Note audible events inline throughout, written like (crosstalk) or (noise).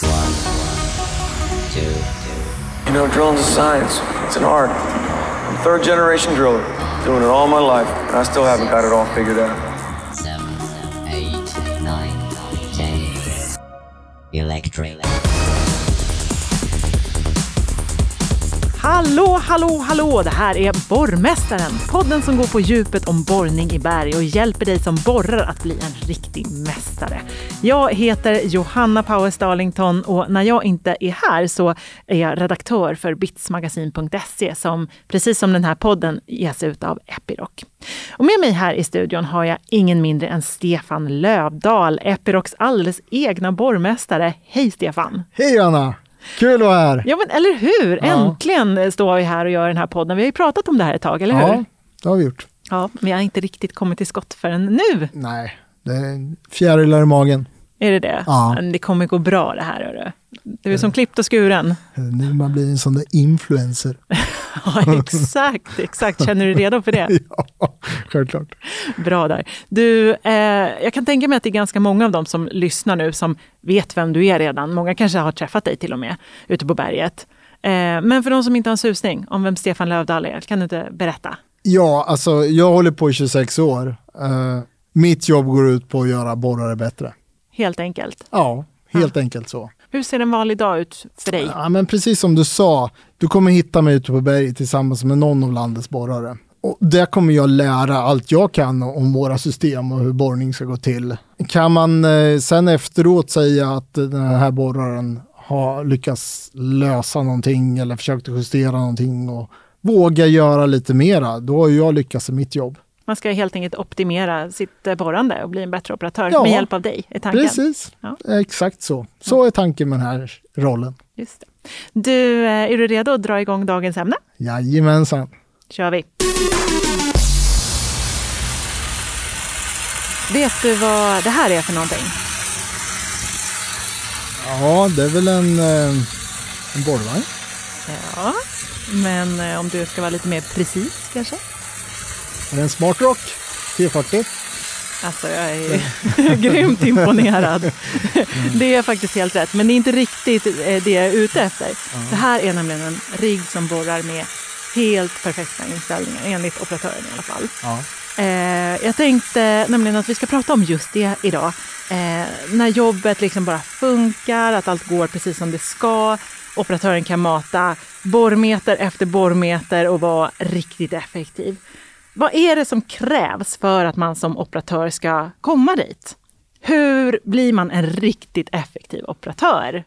One, two, You know, drilling's a science. It's an art. I'm a third generation driller, doing it all my life, and I still haven't got it all figured out. seven, eight, nine, ten. Electric. Hallå, hallå, hallå! Det här är Borrmästaren, podden som går på djupet om borrning i berg och hjälper dig som borrar att bli en riktig mästare. Jag heter Johanna Powers Darlington och när jag inte är här så är jag redaktör för bitsmagasin.se som precis som den här podden ges ut av Epiroc. Och med mig här i studion har jag ingen mindre än Stefan Lövdahl, Epirocs alldeles egna borrmästare. Hej Stefan! Hej Anna! Kul att vara här! Ja, men eller hur! Ja. Äntligen står vi här och gör den här podden. Vi har ju pratat om det här ett tag, eller hur? Ja, det har vi gjort. Ja, men jag har inte riktigt kommit till skott förrän nu. Nej, det är fjärilar i magen. Är det det? Ja. Men Det kommer gå bra det här. Hörru. Du är som klippt och skuren. Nu man blir en sån där influencer. (laughs) (laughs) Ja, exakt, exakt. Känner du dig redo för det? (laughs) ja, självklart. Bra där. Du, eh, jag kan tänka mig att det är ganska många av dem som lyssnar nu som vet vem du är redan. Många kanske har träffat dig till och med ute på berget. Eh, men för de som inte har en susning om vem Stefan Lövdahl är, kan du inte berätta? Ja, alltså jag håller på i 26 år. Eh, mitt jobb går ut på att göra borrare bättre. Helt enkelt. Ja, helt enkelt så. Hur ser en vanlig dag ut för dig? Ja, men precis som du sa, du kommer hitta mig ute på berget tillsammans med någon av landets borrare. Och där kommer jag lära allt jag kan om våra system och hur borrning ska gå till. Kan man eh, sen efteråt säga att den här borraren har lyckats lösa någonting eller försökt justera någonting och våga göra lite mera, då har jag lyckats i mitt jobb. Man ska helt enkelt optimera sitt eh, borrande och bli en bättre operatör Ja. med hjälp av dig, är tanken. Precis, Ja. exakt så. Så är tanken med den här rollen. Just det. Du, eh, är du redo att dra igång dagens ämne? Jajamensan. kör vi. Vet du vad det här är för någonting? Ja, det är väl en, eh, en borrvagn. Ja, men eh, om du ska vara lite mer precis kanske? Är det en Smart Rock 340? Alltså jag är (laughs) grymt imponerad. Det är faktiskt helt rätt, men det är inte riktigt eh, det jag är ute efter. Det här är nämligen en rigg som borrar med helt perfekta inställningar, enligt operatören i alla fall. Ja. Eh, jag tänkte nämligen att vi ska prata om just det idag. Eh, när jobbet liksom bara funkar, att allt går precis som det ska. Operatören kan mata borrmeter efter borrmeter och vara riktigt effektiv. Vad är det som krävs för att man som operatör ska komma dit? Hur blir man en riktigt effektiv operatör?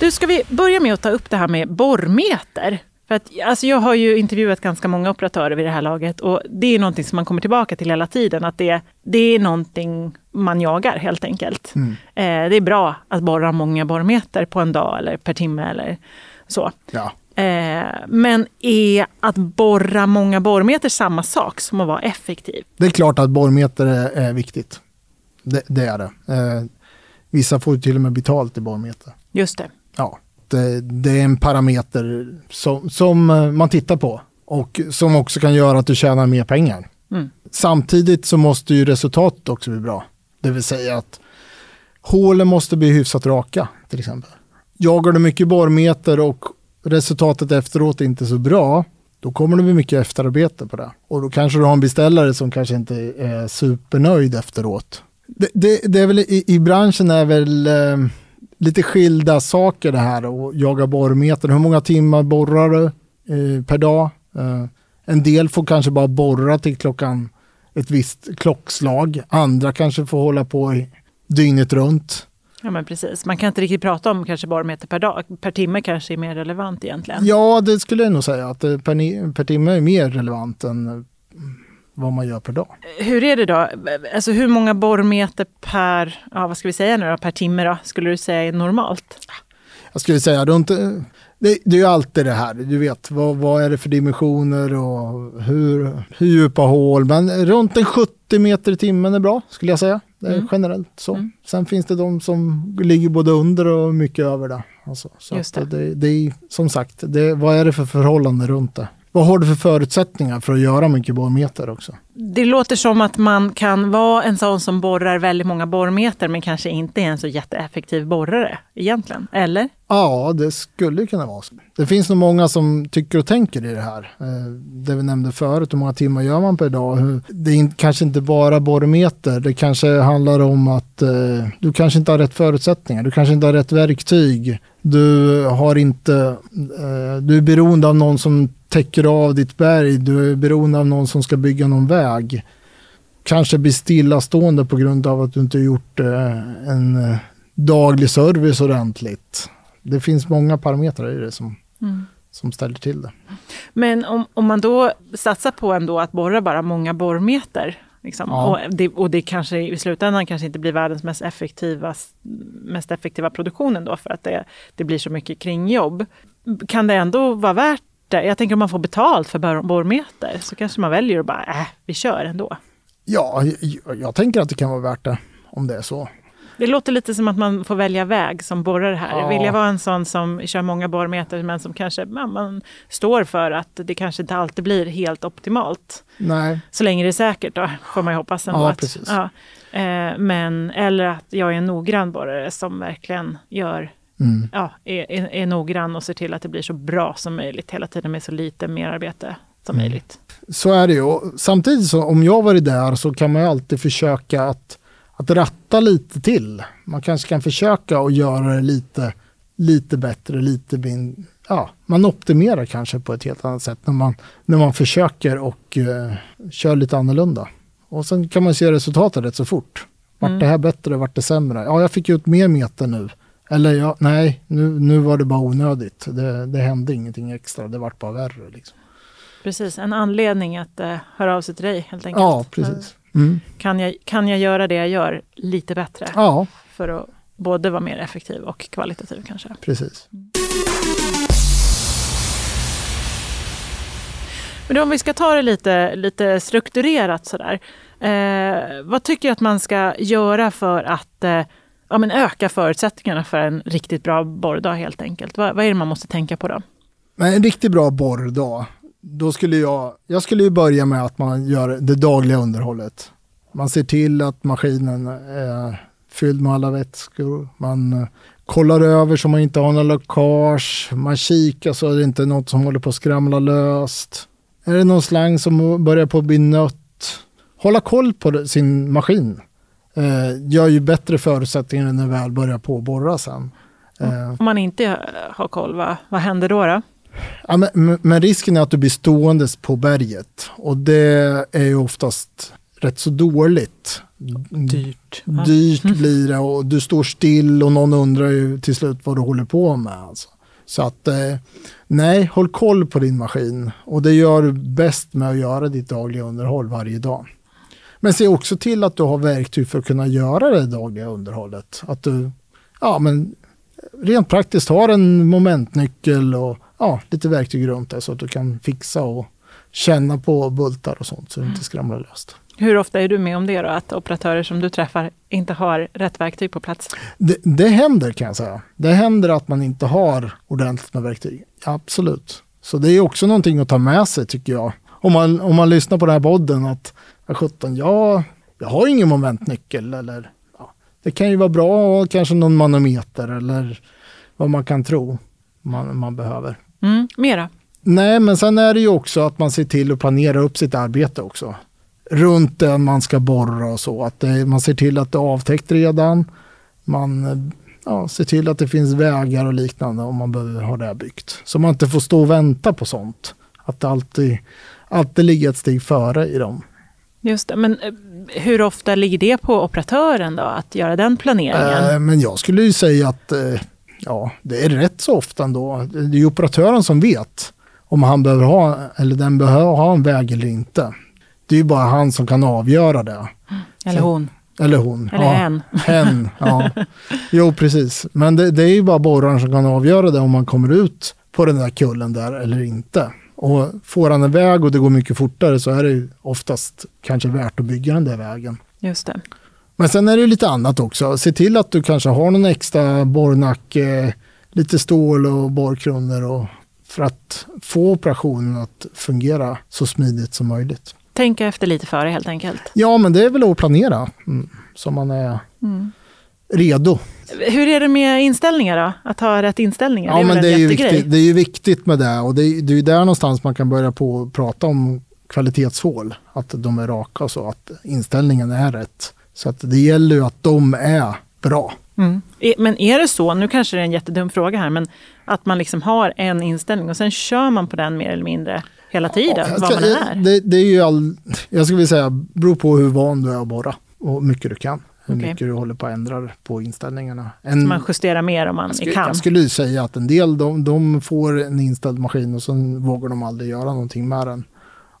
Du, ska vi börja med att ta upp det här med borrmeter? För att, alltså jag har ju intervjuat ganska många operatörer vid det här laget och det är någonting som man kommer tillbaka till hela tiden. Att det, det är någonting man jagar helt enkelt. Eh, det är bra att borra många borrmeter på en dag eller per timme eller så. ja. Eh, men är att borra många borrmeter samma sak som att vara effektiv? Det är klart att borrmeter är, viktigt. Det, det är det. Eh, vissa får till och med betalt i borrmeter. Just det. Ja, det, det är en parameter som, som eh, man tittar på och som också kan göra att du tjänar mer pengar. Mm. Samtidigt så måste ju resultatet också bli bra. Det vill säga att hålen måste bli hyfsat raka till exempel. Jagar du mycket borrmeter och resultatet efteråt är inte så bra, då kommer det bli mycket efterarbete på det. Och då kanske du har en beställare som kanske inte är supernöjd efteråt. Det, det, det är väl i, i branschen är väl eh, lite skilda saker det här och jaga borrmeter. Hur många timmar borrar du eh, per dag? Eh, en del får kanske bara borra till klockan ett visst klockslag. Andra kanske får hålla på i dygnet runt. Ja, men precis. Man kan inte riktigt prata om kanske borrmeter per dag. Per timme kanske är mer relevant egentligen. Ja, det skulle jag nog säga att eh, per, per timme är mer relevant än eh, vad man gör per dag. Hur är det då? Alltså hur många borrmeter per, ja, vad ska vi säga nu då, per timme då, skulle du säga är normalt? Jag skulle säga runt, det, det är ju alltid det här, du vet vad, vad är det för dimensioner och hur, hur djupa hål, men runt en 70 meter i timmen är bra skulle jag säga. Det Mm. generellt så. Mm. Sen finns det de som ligger både under och mycket över det. Alltså, så att det. Det, är som sagt, det, vad är det för förhållande runt det? Vad har du för förutsättningar för att göra mycket borrmeter också? Det låter som att man kan vara en sån som borrar väldigt många borrmeter men kanske inte är en så jätteeffektiv borrare egentligen, eller? Ja, det skulle kunna vara så. Det finns nog många som tycker och tänker i det här. Eh, det vi nämnde förut, hur många timmar gör man per dag? Det är kanske inte bara borrmeter, det kanske handlar om att eh, du kanske inte har rätt förutsättningar, du kanske inte har rätt verktyg. Du har inte, eh, du är beroende av någon som täcker av ditt berg, du är beroende av någon som ska bygga någon väg. Kanske blir stillastående på grund av att du inte har gjort eh, en eh, daglig service ordentligt. Det finns många parametrar i det som, som ställer till det. Men om, om man då satsar på ändå att borra bara många borrmeter liksom, Ja. och, det, och det kanske i slutändan kanske inte blir världens mest effektiva, mest effektiva produktionen då för att det, det blir så mycket kringjobb. Kan det ändå vara värt det? Jag tänker om man får betalt för bor- borrmeter så kanske man väljer att bara, äh, vi kör ändå. Ja, jag, jag tänker att det kan vara värt det om det är så. Det låter lite som att man får välja väg som borrare här. Ja. Vill jag vara en sån som kör många borrmeter men som kanske man står för att det kanske inte alltid blir helt optimalt. Nej, Så länge det är säkert då, får man ju hoppas ändå. Ja, att, precis. ja, eh, men, eller att jag är en noggrann borrare som verkligen gör, Mm. ja, är, är, är noggrann och ser till att det blir så bra som möjligt hela tiden med så lite merarbete som Mm. möjligt. så är det ju. Och Samtidigt så om jag varit där så kan man ju alltid försöka att, att ratta lite till. Man kanske kan försöka att göra det lite, lite bättre, lite min, ja, man optimerar kanske på ett helt annat sätt när man, när man försöker och eh, kör lite annorlunda. Och sen kan man se resultatet rätt så fort. Vart det här bättre, vart det sämre? Ja, jag fick ut mer meter nu. Eller ja, nej, nu, nu var det bara onödigt. Det, det hände ingenting extra, det vart bara värre. Liksom. Precis, en anledning att eh, höra av sig till dig helt enkelt. Ja, precis. Mm. Kan jag, kan jag göra det jag gör lite bättre Ja, för att både vara mer effektiv och kvalitativ kanske? precis. Men då om vi ska ta det lite, lite strukturerat sådär. Eh, vad tycker du att man ska göra för att eh, ja, men öka förutsättningarna för en riktigt bra borrdag helt enkelt? Vad, vad är det man måste tänka på då? Men en riktigt bra borrdag, då skulle jag, jag skulle ju börja med att man gör det dagliga underhållet. Man ser till att maskinen är fylld med alla vätskor. Man eh, kollar över så man inte har några läckage. Man kikar så är det inte något som håller på att skramla löst. Är det någon slang som börjar på att bli nött? Hålla koll på sin maskin. Eh, gör ju bättre förutsättningar när det väl börjar på att borra sen. Eh, Om man inte eh, har koll, vad, vad händer då? då? Ja, men, men- risken är att du blir ståendes på berget och det är ju oftast rätt så dåligt. Dyrt. Dyrt blir det och du står still och någon undrar ju till slut vad du håller på med. Alltså. Så att eh, nej, håll koll på din maskin och det gör du bäst med att göra ditt dagliga underhåll varje dag. Men se också till att du har verktyg för att kunna göra det dagliga underhållet. Att du, ja men rent praktiskt har en momentnyckel och ja, lite verktyg runt det så att du kan fixa och känna på bultar och sånt så det inte skramlar löst. Hur ofta är du med om det då? Att operatörer som du träffar inte har rätt verktyg på plats? Det, det händer kan jag säga. Det händer att man inte har ordentligt med verktyg. Absolut. Så det är också någonting att ta med sig tycker jag. Om man, om man lyssnar på den här podden att "Ja, 17, ja, jag har ingen momentnyckel eller ja, det kan ju vara bra att ha kanske någon manometer eller vad man kan tro man, man behöver. Mm, mera? Nej, men sen är det ju också att man ser till att planera upp sitt arbete också. Runt det man ska borra och så. Att det, man ser till att det är avtäckt redan. Man ja, ser till att det finns vägar och liknande om man behöver ha det byggt. Så man inte får stå och vänta på sånt. Att det alltid, alltid ligger ett steg före i dem. Just det. Men eh, hur ofta ligger det på operatören då, att göra den planeringen? Eh, men jag skulle ju säga att eh, ja, det är rätt så ofta ändå. Det är ju operatören som vet om han behöver ha, eller den behöver ha en väg eller inte. Det är ju bara han som kan avgöra det. Eller hon? Eller hon. Eller ja. hen. (laughs) Hen, ja. Jo, precis. Men det, det är ju bara borraren som kan avgöra det om man kommer ut på den där kullen där eller inte. Och får han en väg och det går mycket fortare så är det oftast kanske värt att bygga den där vägen. Just det. Men sen är det lite annat också. Se till att du kanske har någon extra borrnacke, lite stål och borrkronor och för att få operationen att fungera så smidigt som möjligt. Tänka efter lite före helt enkelt. Ja, men det är väl att planera mm, så man är redo. Hur är det med inställningar då? Att ha rätt inställningar? Ja, det är men det är, ju viktigt, det är ju viktigt med det och det är, det är där någonstans man kan börja på prata om kvalitetshål. Att de är raka och så, att inställningen är rätt. Så att det gäller ju att de är bra. Mm. Är- Men är det så, nu kanske det är en jättedum fråga här, men att man liksom har en inställning och sen kör man på den mer eller mindre hela tiden, Ja, vad man är? Det, det är ju all, jag skulle vilja säga, beror på hur van du är att borra och hur mycket du kan. Hur Okej. mycket du håller på att ändra på inställningarna. Så En, man justerar mer om man jag, skulle, kan. jag skulle säga att en del de, de får en inställd maskin och sen vågar de aldrig göra någonting med den.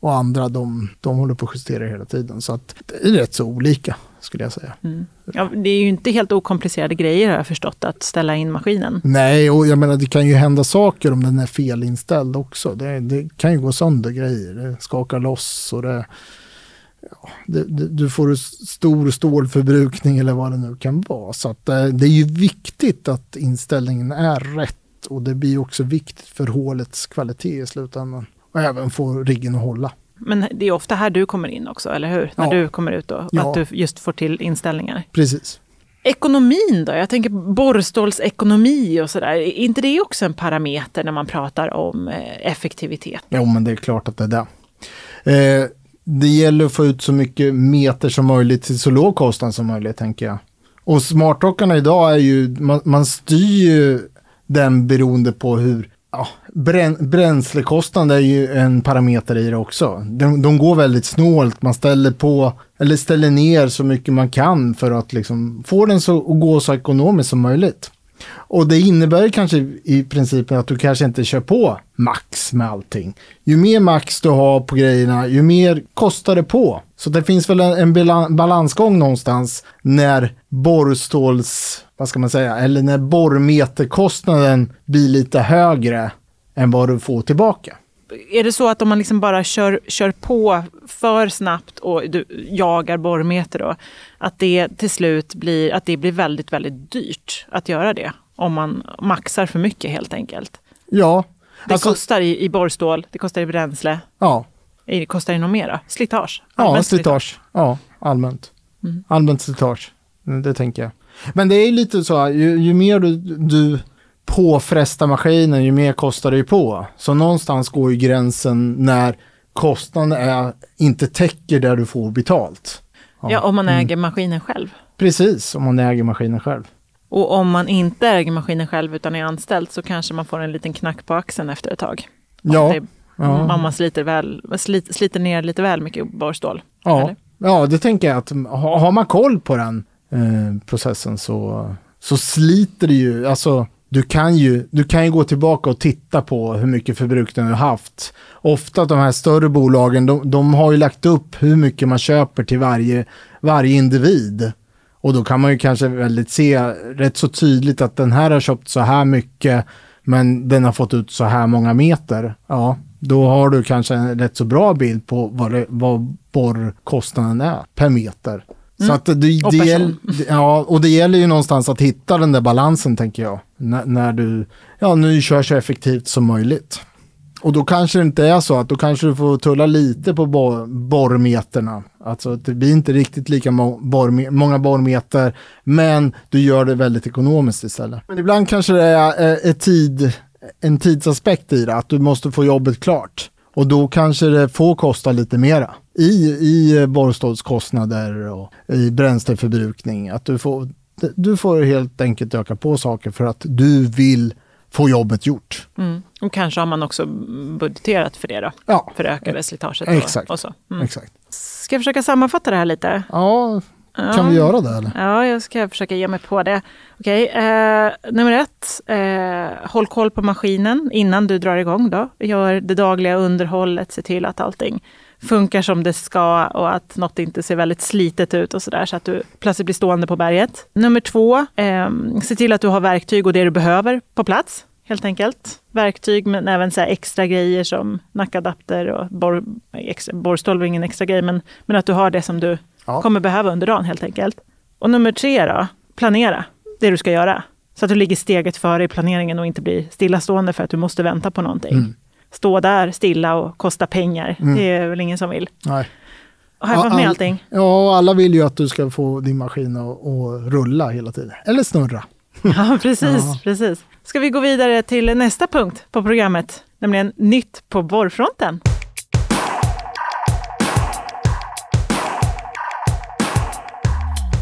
Och andra de, de håller på att justera hela tiden. Så att det är rätt så olika skulle jag säga. Mm. Ja, det är ju inte helt okomplicerade grejer har jag förstått, att ställa in maskinen. Nej, och jag menar det kan ju hända saker om den är felinställd också. Det, det kan ju gå sönder grejer. Det skakar loss och det, ja, det, det, du får stor stålförbrukning eller vad det nu kan vara. Så att, eh, det är ju viktigt att inställningen är rätt och det blir också viktigt för hålets kvalitet i slutändan. Och även få riggen att hålla. Men det är ofta här du kommer in också, eller hur? När Ja. du kommer ut och Ja. att du just får till inställningar. Precis. Ekonomin då? Jag tänker borrstålsekonomi och sådär. Är inte det också en parameter när man pratar om eh, effektivitet? Jo, men det är klart att det är det. Eh, det gäller att få ut så mycket meter som möjligt till så låg kostnad som möjligt, tänker jag. Och smartklockorna idag är ju, man, man styr ju den beroende på hur, ja, brän, bränslekostnad är ju en parameter i det också. De, de går väldigt snålt, man ställer på, eller ställer ner så mycket man kan för att liksom få den så, att gå så ekonomiskt som möjligt. Och det innebär kanske i princip att du kanske inte kör på max med allting. Ju mer max du har på grejerna, ju mer kostar det på. Så det finns väl en, en balansgång någonstans när borrståls, vad ska man säga, eller när borrmeterkostnaden blir lite högre än vad du får tillbaka. Är det så att om man liksom bara kör, kör på för snabbt och du jagar borrmeter då, att det till slut blir, att det blir väldigt, väldigt dyrt att göra det? Om man maxar för mycket helt enkelt. Ja, Det alltså, kostar i, i borrstål, det kostar i bränsle, ja, det kostar i något mer då? Slitage? Ja, Allmänt slitage. Ja, allmänt. Mm. Allmänt slitage. Det tänker jag. Men det är lite så ju, ju mer du, du påfrestar maskinen, ju mer kostar det ju på. Så någonstans går ju gränsen när kostnaden är, inte täcker där du får betalt. Ja, om man Mm. äger maskinen själv. Precis, om man äger maskinen själv. Och om man inte äger maskinen själv utan är anställd så kanske man får en liten knack på axeln efter ett tag. Om Ja, det, ja. Man sliter, väl, slit, sliter ner lite väl mycket borrstål. Ja, Eller? ja, det tänker jag att ha- har man koll på den eh, processen så, så sliter det ju. Alltså, du kan ju, du kan ju gå tillbaka och titta på hur mycket förbrukning du har haft. Ofta de här större bolagen, de, de har ju lagt upp hur mycket man köper till varje, varje individ. Och då kan man ju kanske väldigt se rätt så tydligt att den här har köpt så här mycket men den har fått ut så här många meter. Ja, då har du kanske en rätt så bra bild på vad, det, vad borrkostnaden är per meter. Så att det, det, Mm. Och det, person. gäll- ja, och det gäller ju någonstans att hitta den där balansen tänker jag. När, när du, ja nu kör så effektivt som möjligt. Och då kanske det inte är så att då kanske du får tulla lite på bo- borrmeterna. Alltså att det blir inte riktigt lika må- borrme- många borrmeter, men du gör det väldigt ekonomiskt istället. Men ibland kanske det är eh, tid, en tidsaspekt i det, att du måste få jobbet klart. Och då kanske det får kosta lite mera i, i borrstålskostnader och i bränsleförbrukning. Att du får, du får helt enkelt öka på saker för att du vill få jobbet gjort. Mm. Och kanske har man också budgeterat för det då, Ja, för det ökade slitaget. Exakt. Och, så. Mm. exakt. Ska jag försöka sammanfatta det här lite? Ja, Ja. kan vi göra det eller? Ja, jag ska försöka ge mig på det. Okej, eh, nummer ett. Eh, håll koll på maskinen innan du drar igång. Då. Gör det dagliga underhållet, se till att allting funkar som det ska och att något inte ser väldigt slitet ut och sådär så att du plötsligt blir stående på berget. Nummer två, eh, se till att du har verktyg och det du behöver på plats. Helt enkelt. Verktyg men även så extra grejer som nackadapter och borr, extra, borrstål var ingen extra grej men, men att du har det som du Ja. kommer behöva under dagen helt enkelt. Och nummer tre då, planera det du ska göra. Så att du ligger steget före i planeringen och inte blir stillastående för att du måste vänta på någonting. Mm. Stå där stilla och kosta pengar. Det är väl ingen som vill. Nej. Har jag fått med all- allting? Ja, alla vill ju att du ska få din maskin att, att rulla hela tiden. Eller snurra. (laughs) Ja, precis, Ja. precis. Ska vi gå vidare till nästa punkt på programmet, nämligen nytt på borrfronten.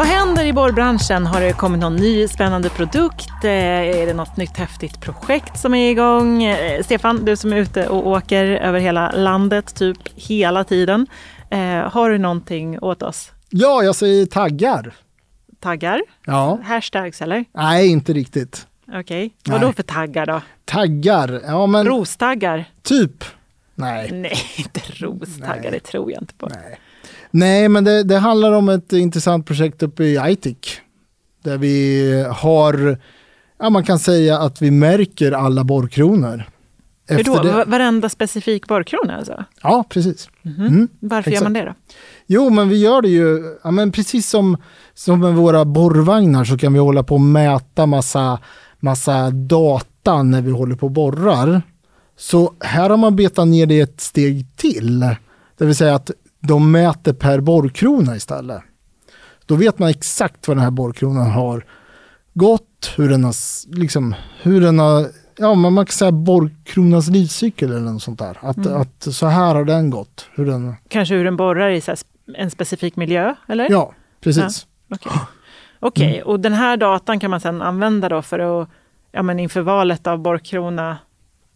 Vad händer i borrbranschen? Har det kommit någon ny spännande produkt? Eh, Är det något nytt häftigt projekt som är igång? Eh, Stefan, du som är ute och åker över hela landet, typ hela tiden. Eh, Har du någonting åt oss? Ja, jag säger taggar. Taggar? Ja. Hashtags eller? Nej, inte riktigt. Okej. Nej. Vad då för taggar då? Taggar, ja men Rostaggar? typ. Nej. Nej, (laughs) inte rostaggar, Nej. det tror jag inte på. Nej, Nej men det, det handlar om ett intressant projekt uppe i Aitik. Där vi har, ja man kan säga att vi märker alla borrkronor. Hur då? det- Va- Varenda specifik borrkrona alltså? Ja, precis. Mm. Varför gör Exakt. man det då? Jo, men vi gör det ju, ja, men precis som, som med våra borrvagnar så kan vi hålla på och mäta massa, massa data när vi håller på och borrar. Så här har man betat ner det ett steg till. Det vill säga att de mäter per borrkrona istället. Då vet man exakt vad den här borrkronan har gått, hur den har, liksom, hur den har, ja man kan säga borrkronans livscykel eller något sånt där. Att, att så här har den gått. Hur den, Kanske hur den borrar i en specifik miljö, eller? ja, precis. Okej, Okej, Mm. och den här datan kan man sedan använda då för att, ja men inför valet av borrkrona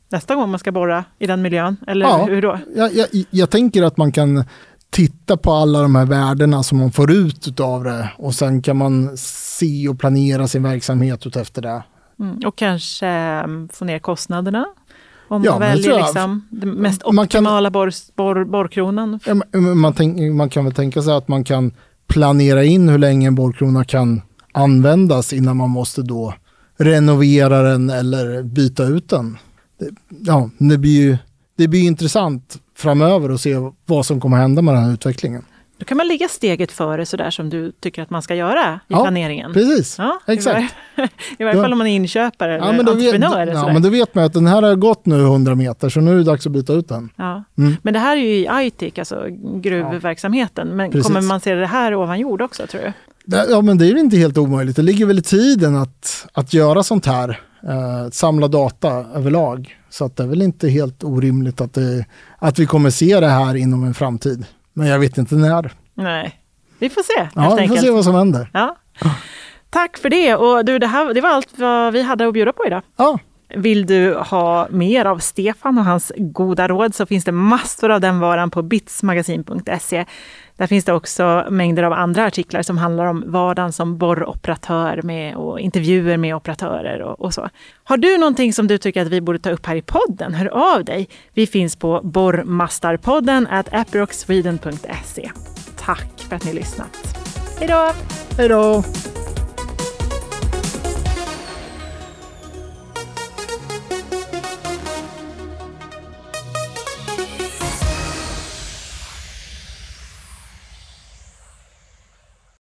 nästa gång man ska borra i den miljön? Eller Ja. hur då? Jag, jag, jag tänker att man kan titta på alla de här värdena som man får ut av det och sen kan man se och planera sin verksamhet utefter det. Mm. Och kanske mm, få ner kostnaderna? Om Ja, man tror väljer liksom den mest Man kan- optimala borr, borr, borrkronan. Ja, Man, tänk, man kan väl tänka sig att man kan planera in hur länge en borrkrona kan användas innan man måste då renovera den eller byta ut den. Det, ja, det blir ju det blir intressant framöver att se vad som kommer hända med den här utvecklingen. Då kan man ligga steget före sådär som du tycker att man ska göra i Ja, planeringen. Precis, Ja, exakt. (laughs) I varje, i varje Ja. fall om man är inköpare eller Ja men, då vet, entreprenör. eller ja, men då vet man att den här har gått nu 100 meter så nu är det dags att byta ut den. Ja. Mm. Men det här är ju i Aitik, alltså gruvverksamheten. Men Precis. kommer man se det här ovan jord också tror du? Ja men det är ju inte helt omöjligt. Det ligger väl i tiden att, att göra sånt här. Eh, samla data överlag. Så att det är väl inte helt orimligt att, det, att vi kommer se det här inom en framtid. Men jag vet inte när. Nej, vi får se Ja, vi får enkelt. se vad som händer. Ja. Tack för det. Och du, det, här, det var allt vad vi hade att bjuda på idag. Ja, Vill du ha mer av Stefan och hans goda råd så finns det massor av den varan på bitsmagasin.se. Där finns det också mängder av andra artiklar som handlar om vardagen som borroperatör med, och intervjuer med operatörer och, och så. Har du någonting som du tycker att vi borde ta upp här i podden, hör av dig. Vi finns på borrmastarpodden at aproxsweden.se. Tack för att ni lyssnat. Hej då! hej då!